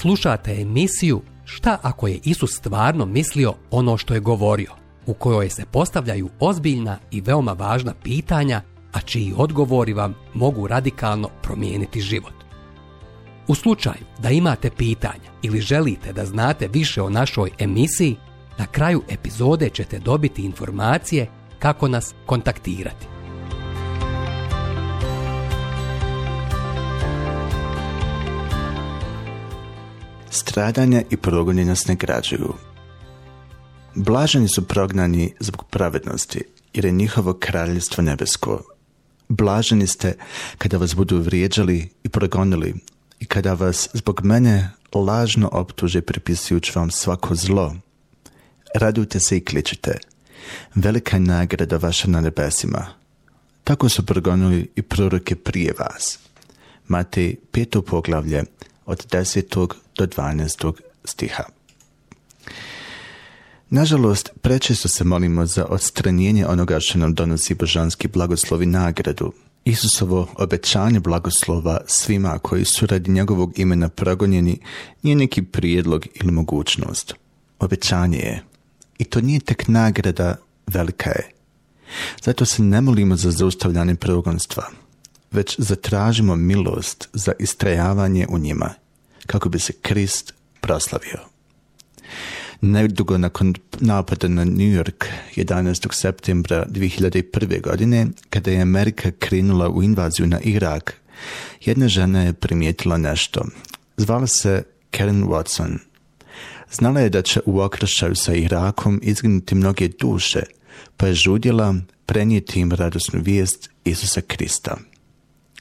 Slušate emisiju Šta ako je Isus stvarno mislio ono što je govorio, u kojoj se postavljaju ozbiljna i veoma važna pitanja, a čiji odgovori vam mogu radikalno promijeniti život. U slučaju da imate pitanja ili želite da znate više o našoj emisiji, na kraju epizode ćete dobiti informacije kako nas kontaktirati. stradanja i progonjenost ne građuju. Blaženi su prognani zbog pravednosti, jer je njihovo kraljestvo nebesko. Blaženi ste kada vas budu vrijeđali i progonili i kada vas zbog mene lažno optuže pripisujući vam svako zlo. Radujte se i kličite. Velika je nagrada vaša na nebesima. Tako su progonili i proroke prije vas. Matej, 5. poglavlje, od 10. do 12. stiha. Nažalost, prečesto se molimo za odstranjenje onoga što nam donosi božanski blagoslovi nagradu. Isusovo obećanje blagoslova svima koji su radi njegovog imena progonjeni nije neki prijedlog ili mogućnost. Obećanje je. I to nije tek nagrada, velika je. Zato se ne molimo za zaustavljanje progonstva već zatražimo milost za istrajavanje u njima, kako bi se Krist proslavio. Nedugo nakon napada na New York 11. septembra 2001. godine, kada je Amerika krenula u invaziju na Irak, jedna žena je primijetila nešto. Zvala se Karen Watson. Znala je da će u okrašaju sa Irakom izginuti mnoge duše, pa je žudjela prenijeti im radosnu vijest Isusa Krista.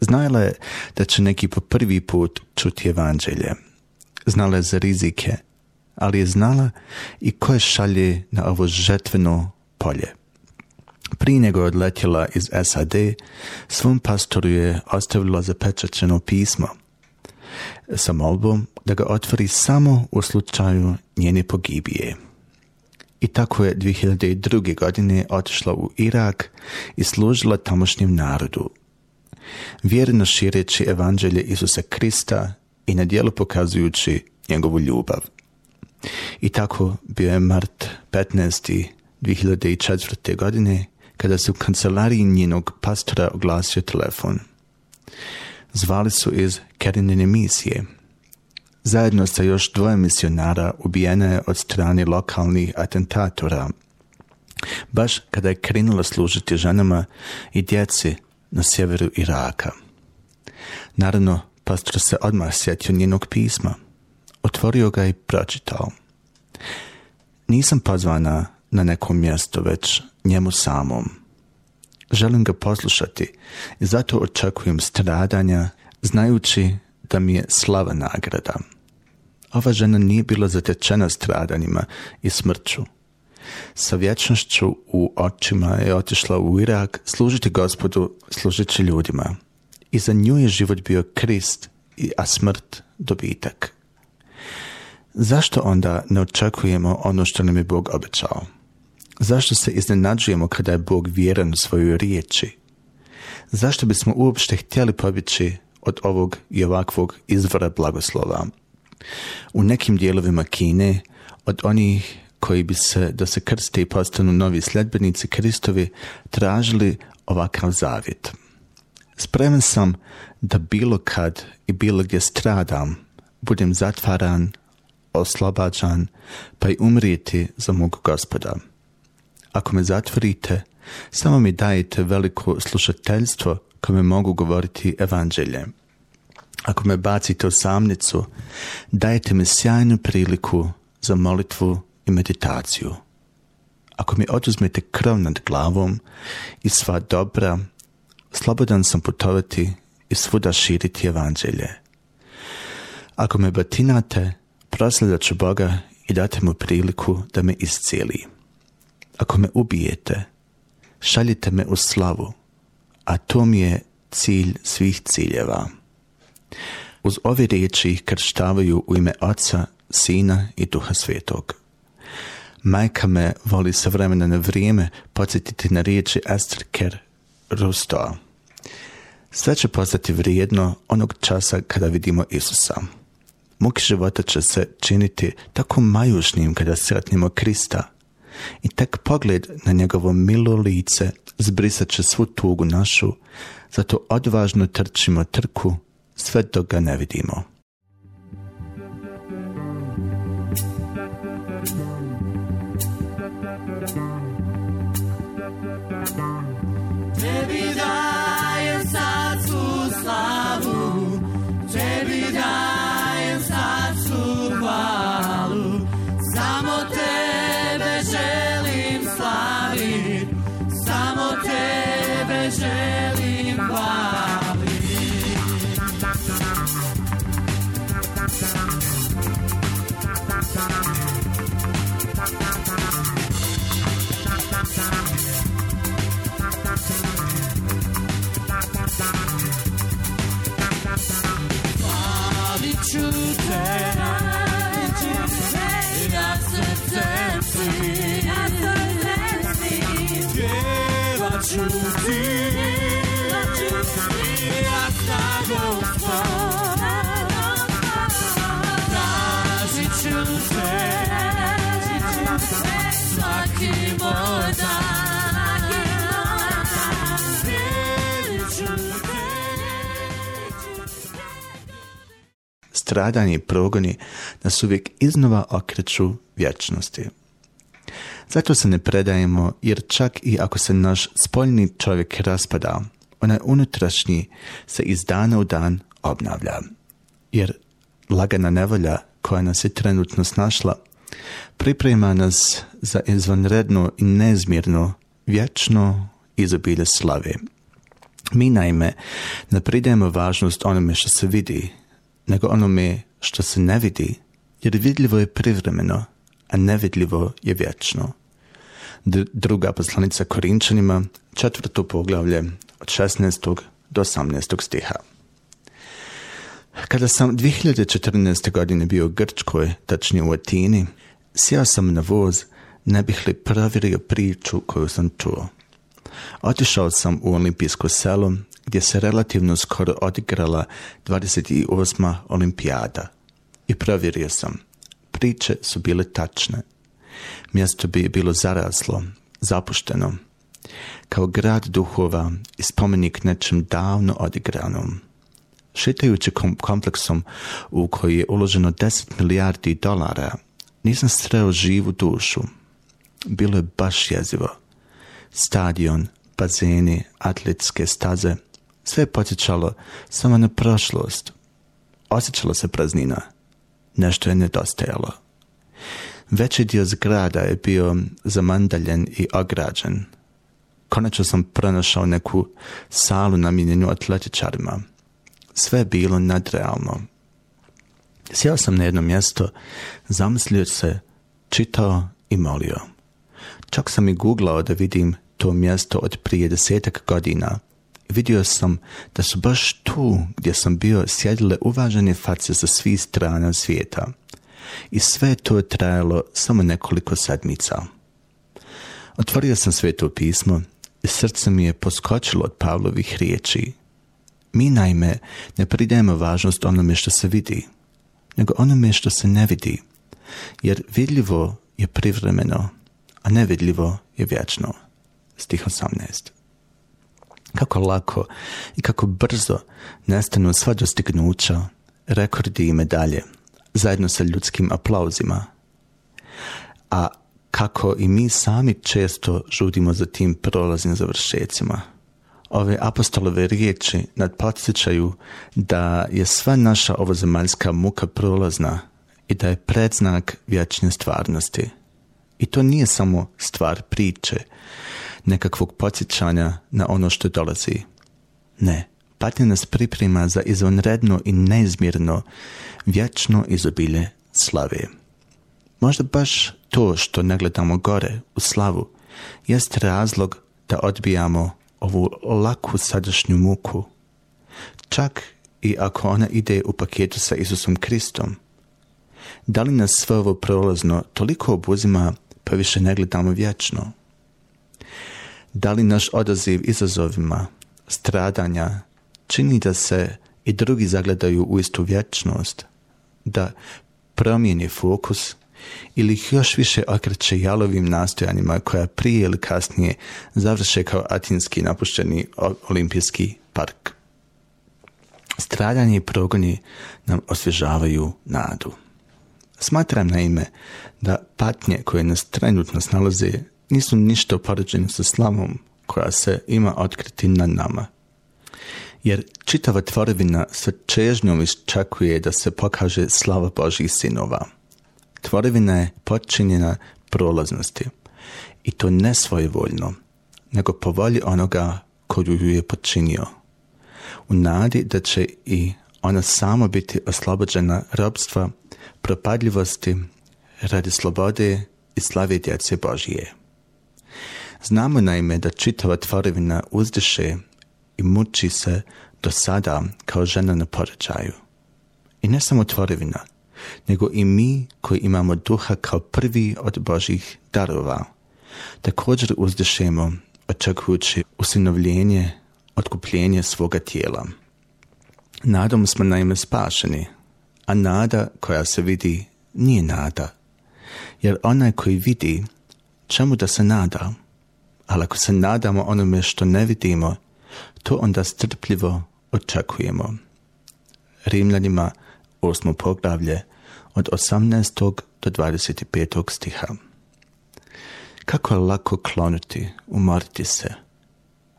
Znala je da će neki po prvi put čuti evanđelje. Znala je za rizike, ali je znala i koje šalje na ovo žetveno polje. Prije nego je odletjela iz SAD, svom pastoru je ostavila zapečaćeno pismo sa molbom da ga otvori samo u slučaju njene pogibije. I tako je 2002. godine otišla u Irak i služila tamošnjem narodu, vjerno šireći evanđelje Isusa Krista i na dijelu pokazujući njegovu ljubav. I tako bio je mart 15. 2004. godine kada se u kancelariji njenog pastora oglasio telefon. Zvali su iz Kerinine misije. Zajedno sa još dvoje misionara ubijena je od strane lokalnih atentatora. Baš kada je krenula služiti ženama i djeci na sjeveru Iraka. Naravno, pastor se odmah sjetio njenog pisma. Otvorio ga i pročitao. Nisam pozvana na neko mjesto, već njemu samom. Želim ga poslušati i zato očekujem stradanja, znajući da mi je slava nagrada. Ova žena nije bila zatečena stradanjima i smrću sa vječnošću u očima je otišla u Irak služiti gospodu, služeći ljudima. I za nju je život bio krist, a smrt dobitak. Zašto onda ne očekujemo ono što nam je Bog obećao? Zašto se iznenađujemo kada je Bog vjeran u svojoj riječi? Zašto bismo uopšte htjeli pobjeći od ovog i ovakvog izvora blagoslova? U nekim dijelovima Kine od onih koji bi se, da se krste i postanu novi sljedbenici Kristovi, tražili ovakav zavjet. Spreman sam da bilo kad i bilo gdje stradam, budem zatvaran, oslobađan, pa i umrijeti za mog gospoda. Ako me zatvorite, samo mi dajete veliko slušateljstvo kome mogu govoriti evanđelje. Ako me bacite u samnicu, dajete mi sjajnu priliku za molitvu i meditaciju. Ako mi oduzmete krov nad glavom i sva dobra, slobodan sam putovati i svuda širiti evanđelje. Ako me batinate, proslijedat ću Boga i date mu priliku da me iscijeli. Ako me ubijete, šaljite me u slavu, a to mi je cilj svih ciljeva. Uz ove riječi krštavaju u ime Oca, Sina i Duha Svetog. Majka me voli sa vremena na vrijeme podsjetiti na riječi Esther Ker Rusto. Sve će postati vrijedno onog časa kada vidimo Isusa. Muki života će se činiti tako majušnim kada sretnimo Krista. I tek pogled na njegovo milo lice zbrisat će svu tugu našu, zato odvažno trčimo trku sve dok ga ne vidimo. truth and I in access and free. Yeah, but you see, but you see, I stand on fire. stradanje i progoni nas uvijek iznova okreću vječnosti. Zato se ne predajemo jer čak i ako se naš spoljni čovjek raspada, onaj unutrašnji se iz dana u dan obnavlja. Jer lagana nevolja koja nas je trenutno snašla priprema nas za izvanredno i neizmjerno vječno izobilje slave. Mi naime ne pridajemo važnost onome što se vidi, nego onome što se ne vidi, jer vidljivo je privremeno, a nevidljivo je vječno. druga poslanica Korinčanima, četvrto poglavlje od 16. do 18. stiha. Kada sam 2014. godine bio u Grčkoj, tačnije u Atini, sjao sam na voz ne bih li provjerio priču koju sam čuo. Otišao sam u olimpijsko selo gdje se relativno skoro odigrala 28. olimpijada. I provjerio sam. Priče su bile tačne. Mjesto bi bilo zaraslo, zapušteno. Kao grad duhova i spomenik nečem davno odigranom. kom- kompleksom u koji je uloženo 10 milijardi dolara, nisam sreo živu dušu. Bilo je baš jezivo. Stadion, bazeni, atletske staze – sve je podsjećalo samo na prošlost. Osjećala se praznina. Nešto je nedostajalo. Veći dio zgrada je bio zamandaljen i ograđen. Konačno sam pronašao neku salu namijenjenu atletičarima. Sve je bilo nadrealno. Sjeo sam na jedno mjesto, zamislio se, čitao i molio. Čak sam i googlao da vidim to mjesto od prije desetak godina, vidio sam da su baš tu gdje sam bio sjedile uvažene face sa svih strana svijeta. I sve to je trajalo samo nekoliko sedmica. Otvorio sam to pismo i srce mi je poskočilo od Pavlovih riječi. Mi naime ne pridajemo važnost onome što se vidi, nego onome što se ne vidi, jer vidljivo je privremeno, a nevidljivo je vječno. Stih 18. Kako lako i kako brzo nestanu sva dostignuća, rekordi i medalje, zajedno sa ljudskim aplauzima. A kako i mi sami često žudimo za tim prolaznim završecima. Ove apostolove riječi nad da je sva naša ovozemaljska muka prolazna i da je predznak vječne stvarnosti. I to nije samo stvar priče, nekakvog podsjećanja na ono što dolazi. Ne, patnja nas priprema za izvanredno i neizmjerno vječno izobilje slave. Možda baš to što ne gledamo gore u slavu jest razlog da odbijamo ovu laku sadašnju muku. Čak i ako ona ide u paketu sa Isusom Kristom. Da li nas sve ovo prolazno toliko obuzima pa više ne gledamo vječno? Da li naš odaziv izazovima, stradanja, čini da se i drugi zagledaju u istu vječnost, da promijeni fokus ili ih još više okreće jalovim nastojanjima koja prije ili kasnije završe kao atinski napušteni olimpijski park. Stradanje i progoni nam osvježavaju nadu. Smatram naime da patnje koje nas trenutno snalaze nisu ništa upoređeni sa slavom koja se ima otkriti na nama. Jer čitava tvorevina sa čežnjom iščekuje da se pokaže slava Božih sinova. Tvorevina je počinjena prolaznosti. I to ne svojevoljno, nego po volji onoga koju ju je počinio. U nadi da će i ona sama biti oslobođena robstva, propadljivosti, radi slobode i slave djece Božije. Znamo naime da čitava tvorevina uzdiše i muči se do sada kao žena na porođaju. I ne samo tvorevina, nego i mi koji imamo duha kao prvi od Božih darova. Također uzdišemo očekujući usinovljenje, otkupljenje svoga tijela. Nadom smo naime spašeni, a nada koja se vidi nije nada, jer onaj koji vidi, čemu da se nada? ali ako se nadamo onome što ne vidimo, to onda strpljivo očekujemo. Rimljanima, 8. poglavlje, od 18. do 25. stiha. Kako je lako klonuti, umoriti se.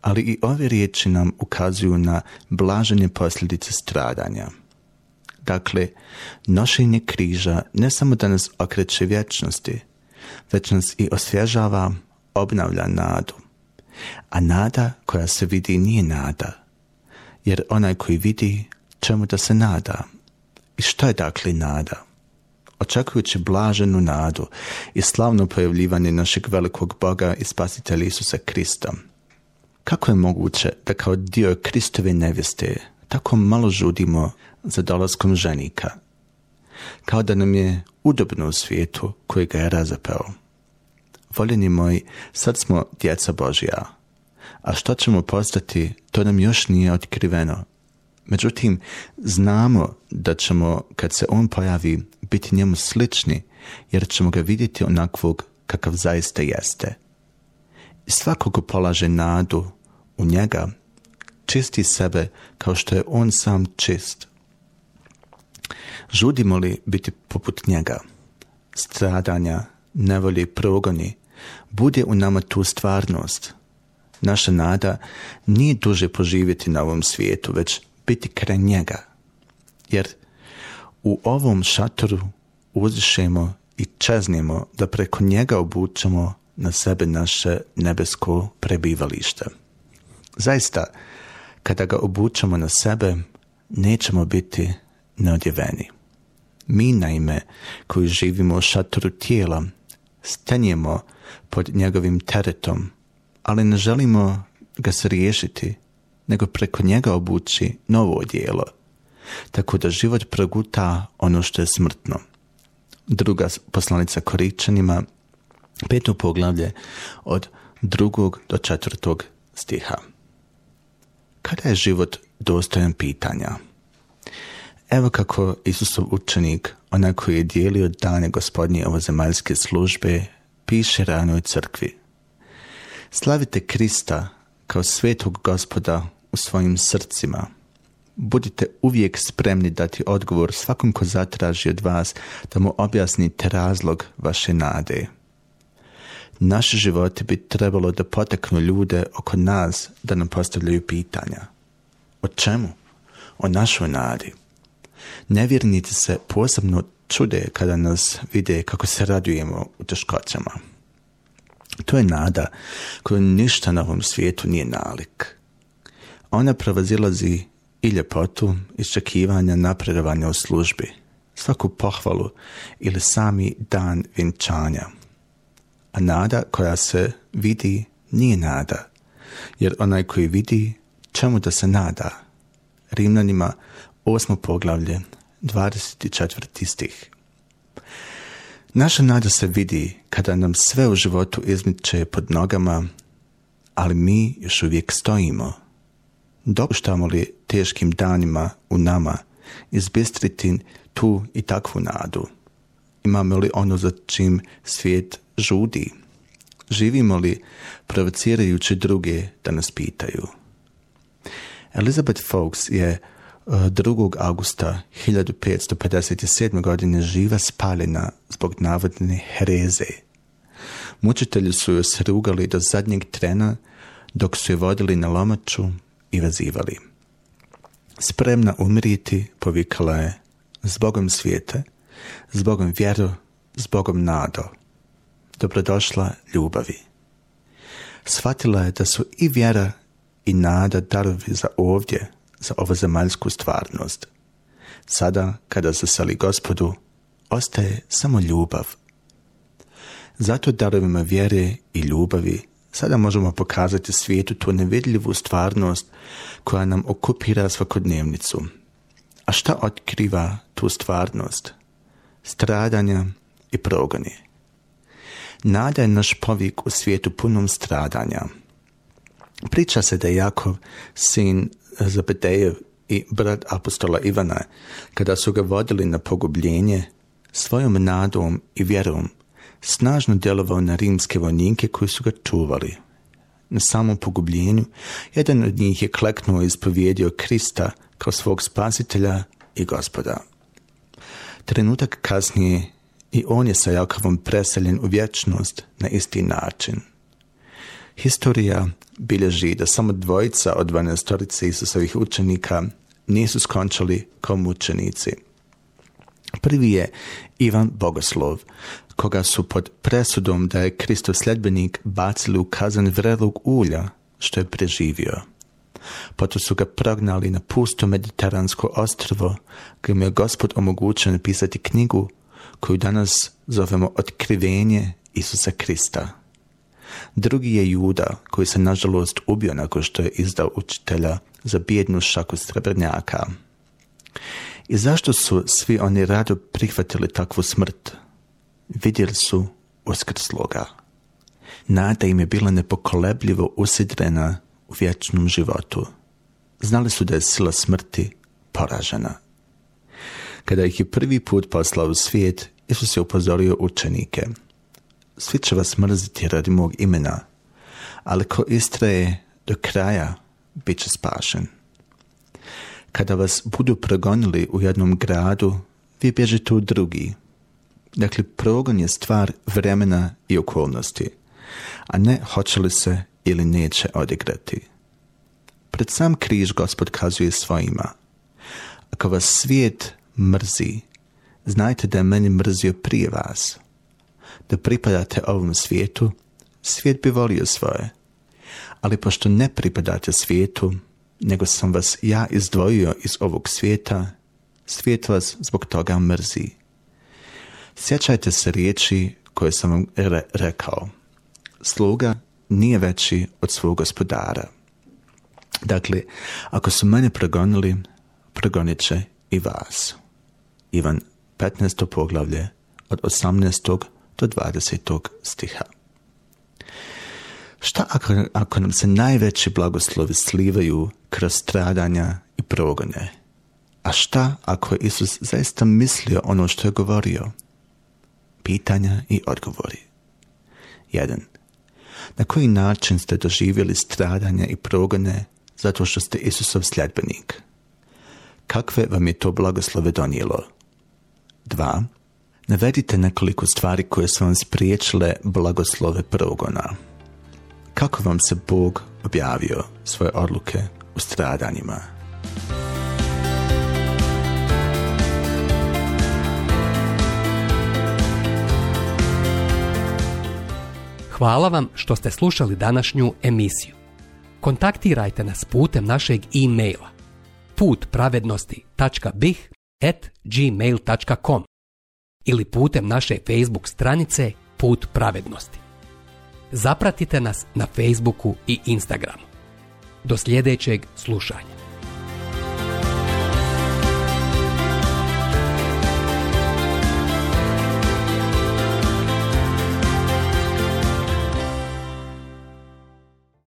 Ali i ove riječi nam ukazuju na blaženje posljedice stradanja. Dakle, nošenje križa ne samo da nas okreće vječnosti, već nas i osvježava, obnavlja nadu. A nada koja se vidi nije nada, jer onaj koji vidi čemu da se nada. I što je dakle nada? Očekujući blaženu nadu i slavno pojavljivanje našeg velikog Boga i spasitelja Isusa Krista. Kako je moguće da kao dio Kristove nevjeste tako malo žudimo za dolaskom ženika? Kao da nam je udobno u svijetu koji ga je razapeo voljeni moji, sad smo djeca Božja. A što ćemo postati, to nam još nije otkriveno. Međutim, znamo da ćemo, kad se on pojavi, biti njemu slični, jer ćemo ga vidjeti onakvog kakav zaista jeste. Svako ko polaže nadu u njega, čisti sebe kao što je on sam čist. Žudimo li biti poput njega? Stradanja, nevolje progoni bude u nama tu stvarnost. Naša nada nije duže poživjeti na ovom svijetu, već biti kraj njega. Jer u ovom šatoru uzišemo i čeznimo da preko njega obučemo na sebe naše nebesko prebivalište. Zaista, kada ga obučemo na sebe, nećemo biti neodjeveni. Mi naime, koji živimo u šatoru tijela, stenjemo pod njegovim teretom, ali ne želimo ga se riješiti, nego preko njega obući novo odijelo, tako da život proguta ono što je smrtno. Druga poslanica Koričanima, peto poglavlje od drugog do četvrtog stiha. Kada je život dostojan pitanja? Evo kako Isusov učenik, onako koji je dijelio dane gospodnje ovozemaljske službe, piše ranoj crkvi. Slavite Krista kao svetog gospoda u svojim srcima. Budite uvijek spremni dati odgovor svakom ko zatraži od vas da mu objasnite razlog vaše nade. Naše živote bi trebalo da potaknu ljude oko nas da nam postavljaju pitanja. O čemu? O našoj nadi. Nevjernici se posebno čude kada nas vide kako se radujemo u teškoćama. To je nada koju ništa na ovom svijetu nije nalik. Ona prevazilazi i ljepotu, iščekivanja, napredovanja u službi, svaku pohvalu ili sami dan vinčanja. A nada koja se vidi nije nada, jer onaj koji vidi čemu da se nada. Rimljanima, osmo poglavlje, 24. stih. Naša nada se vidi kada nam sve u životu izmiče pod nogama, ali mi još uvijek stojimo. Dopuštamo li teškim danima u nama izbistriti tu i takvu nadu? Imamo li ono za čim svijet žudi? Živimo li provocirajući druge da nas pitaju? Elizabeth Fox je 2. augusta 1557. godine živa spaljena zbog navodne hereze. Mučitelji su ju srugali do zadnjeg trena dok su je vodili na lomaču i vazivali. Spremna umriti, povikala je, zbogom svijete, zbogom vjeru, zbogom nado. Dobrodošla ljubavi. Shvatila je da su i vjera i nada darovi za ovdje, za ovozemaljsku stvarnost. Sada, kada sali gospodu, ostaje samo ljubav. Zato darovima vjere i ljubavi sada možemo pokazati svijetu tu nevidljivu stvarnost koja nam okupira svakodnevnicu. A šta otkriva tu stvarnost? Stradanja i progoni. Nada je naš povijek u svijetu punom stradanja. Priča se da je Jakov, sin Zapetejev i brat apostola Ivana, kada su ga vodili na pogubljenje, svojom nadom i vjerom snažno djelovao na rimske vojnike koji su ga čuvali. Na samom pogubljenju, jedan od njih je kleknuo i ispovjedio Krista kao svog spasitelja i gospoda. Trenutak kasnije i on je sa Jakovom preseljen u vječnost na isti način – Historija bilježi da samo dvojica od storice Isusovih učenika nisu skončali kao mučenici. Prvi je Ivan Bogoslov, koga su pod presudom da je Kristov sljedbenik bacili u kazan vrelog ulja, što je preživio. Potom su ga prognali na pusto mediteransko ostrvo, gdje mu je gospod omogućen pisati knjigu koju danas zovemo Otkrivenje Isusa Krista. Drugi je Juda, koji se nažalost ubio nakon što je izdao učitelja za bijednu šaku srebrnjaka. I zašto su svi oni rado prihvatili takvu smrt? Vidjeli su uskrsloga. Nada im je bila nepokolebljivo usidrena u vječnom životu. Znali su da je sila smrti poražena. Kada ih je prvi put poslao u svijet, Isus je upozorio učenike – svi će vas mrziti radi mog imena, ali ko istraje do kraja, bit će spašen. Kada vas budu progonili u jednom gradu, vi bježite u drugi. Dakle, progon je stvar vremena i okolnosti, a ne hoće li se ili neće odigrati. Pred sam križ gospod kazuje svojima. Ako vas svijet mrzi, znajte da je meni mrzio prije vas da pripadate ovom svijetu, svijet bi volio svoje. Ali pošto ne pripadate svijetu, nego sam vas ja izdvojio iz ovog svijeta, svijet vas zbog toga mrzi. Sjećajte se riječi koje sam vam rekao. Sluga nije veći od svog gospodara. Dakle, ako su mene progonili, progonit će i vas. Ivan 15. poglavlje od 18 do 20. stiha. Šta ako, ako nam se najveći blagoslovi slivaju kroz stradanja i progone? A šta ako je Isus zaista mislio ono što je govorio? Pitanja i odgovori. 1. Na koji način ste doživjeli stradanja i progone zato što ste Isusov sljedbenik? Kakve vam je to blagoslove donijelo? 2. Navedite nekoliko stvari koje su vam spriječile blagoslove progona. Kako vam se Bog objavio svoje odluke u stradanjima? Hvala vam što ste slušali današnju emisiju. Kontaktirajte nas putem našeg e-maila putpravednosti.bih ili putem naše Facebook stranice Put pravednosti. Zapratite nas na Facebooku i Instagramu. Do sljedećeg slušanja.